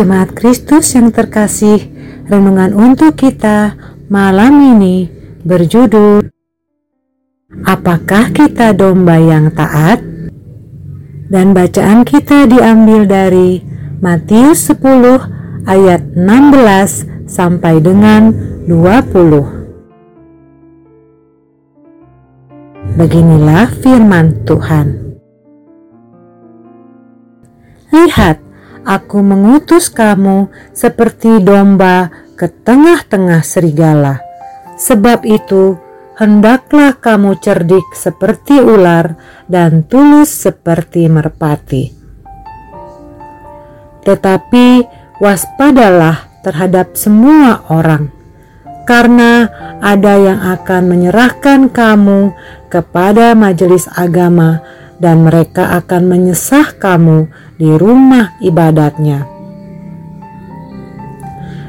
Jemaat Kristus yang terkasih, renungan untuk kita malam ini berjudul Apakah kita domba yang taat? Dan bacaan kita diambil dari Matius 10 ayat 16 sampai dengan 20. Beginilah firman Tuhan. Lihat, Aku mengutus kamu seperti domba ke tengah-tengah serigala. Sebab itu, hendaklah kamu cerdik seperti ular dan tulus seperti merpati. Tetapi waspadalah terhadap semua orang, karena ada yang akan menyerahkan kamu kepada majelis agama dan mereka akan menyesah kamu di rumah ibadatnya.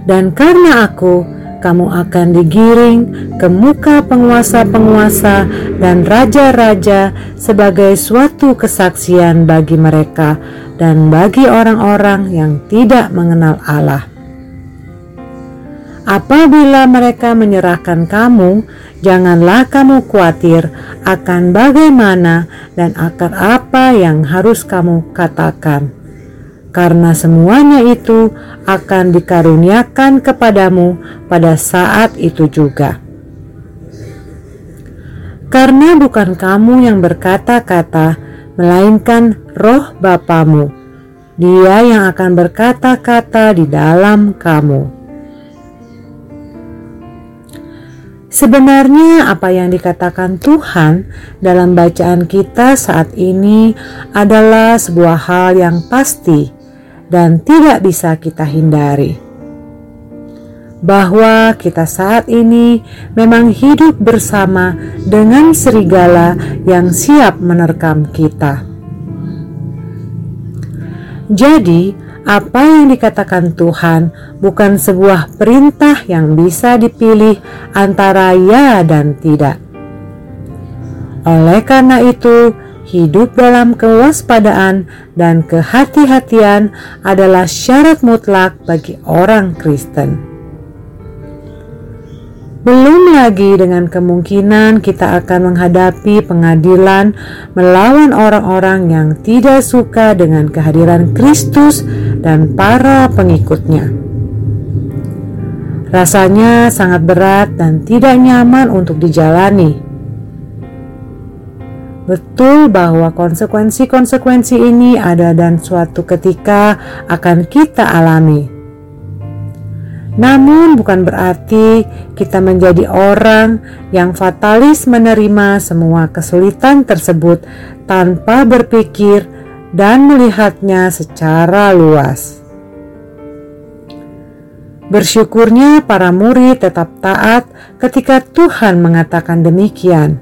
Dan karena aku, kamu akan digiring ke muka penguasa-penguasa dan raja-raja sebagai suatu kesaksian bagi mereka dan bagi orang-orang yang tidak mengenal Allah. Apabila mereka menyerahkan kamu, janganlah kamu khawatir akan bagaimana dan akan apa yang harus kamu katakan, karena semuanya itu akan dikaruniakan kepadamu pada saat itu juga. Karena bukan kamu yang berkata-kata, melainkan roh Bapamu. Dia yang akan berkata-kata di dalam kamu. Sebenarnya, apa yang dikatakan Tuhan dalam bacaan kita saat ini adalah sebuah hal yang pasti dan tidak bisa kita hindari. Bahwa kita saat ini memang hidup bersama dengan serigala yang siap menerkam kita. Jadi, apa yang dikatakan Tuhan bukan sebuah perintah yang bisa dipilih antara ya dan tidak. Oleh karena itu, hidup dalam kewaspadaan dan kehati-hatian adalah syarat mutlak bagi orang Kristen. Belum lagi dengan kemungkinan kita akan menghadapi pengadilan melawan orang-orang yang tidak suka dengan kehadiran Kristus dan para pengikutnya. Rasanya sangat berat dan tidak nyaman untuk dijalani. Betul bahwa konsekuensi-konsekuensi ini ada dan suatu ketika akan kita alami. Namun, bukan berarti kita menjadi orang yang fatalis menerima semua kesulitan tersebut tanpa berpikir dan melihatnya secara luas. Bersyukurnya, para murid tetap taat ketika Tuhan mengatakan demikian.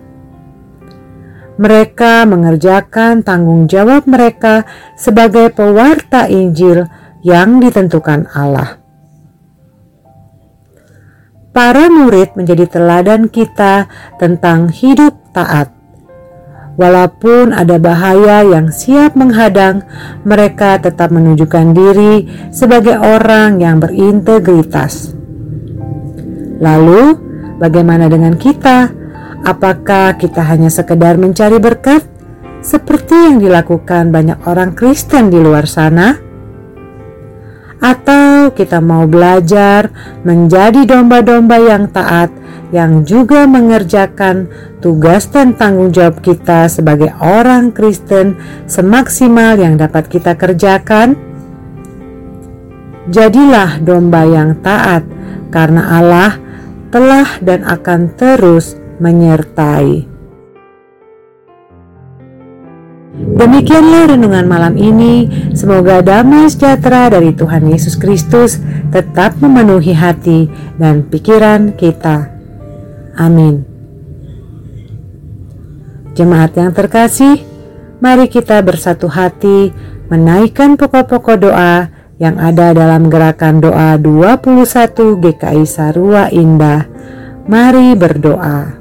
Mereka mengerjakan tanggung jawab mereka sebagai pewarta Injil yang ditentukan Allah. Para murid menjadi teladan kita tentang hidup taat. Walaupun ada bahaya yang siap menghadang, mereka tetap menunjukkan diri sebagai orang yang berintegritas. Lalu, bagaimana dengan kita? Apakah kita hanya sekedar mencari berkat seperti yang dilakukan banyak orang Kristen di luar sana? atau kita mau belajar menjadi domba-domba yang taat yang juga mengerjakan tugas dan tanggung jawab kita sebagai orang Kristen semaksimal yang dapat kita kerjakan. Jadilah domba yang taat karena Allah telah dan akan terus menyertai. Demikianlah renungan malam ini. Semoga damai sejahtera dari Tuhan Yesus Kristus tetap memenuhi hati dan pikiran kita. Amin. Jemaat yang terkasih, mari kita bersatu hati menaikkan pokok-pokok doa yang ada dalam gerakan doa 21 GKI Sarua Indah. Mari berdoa.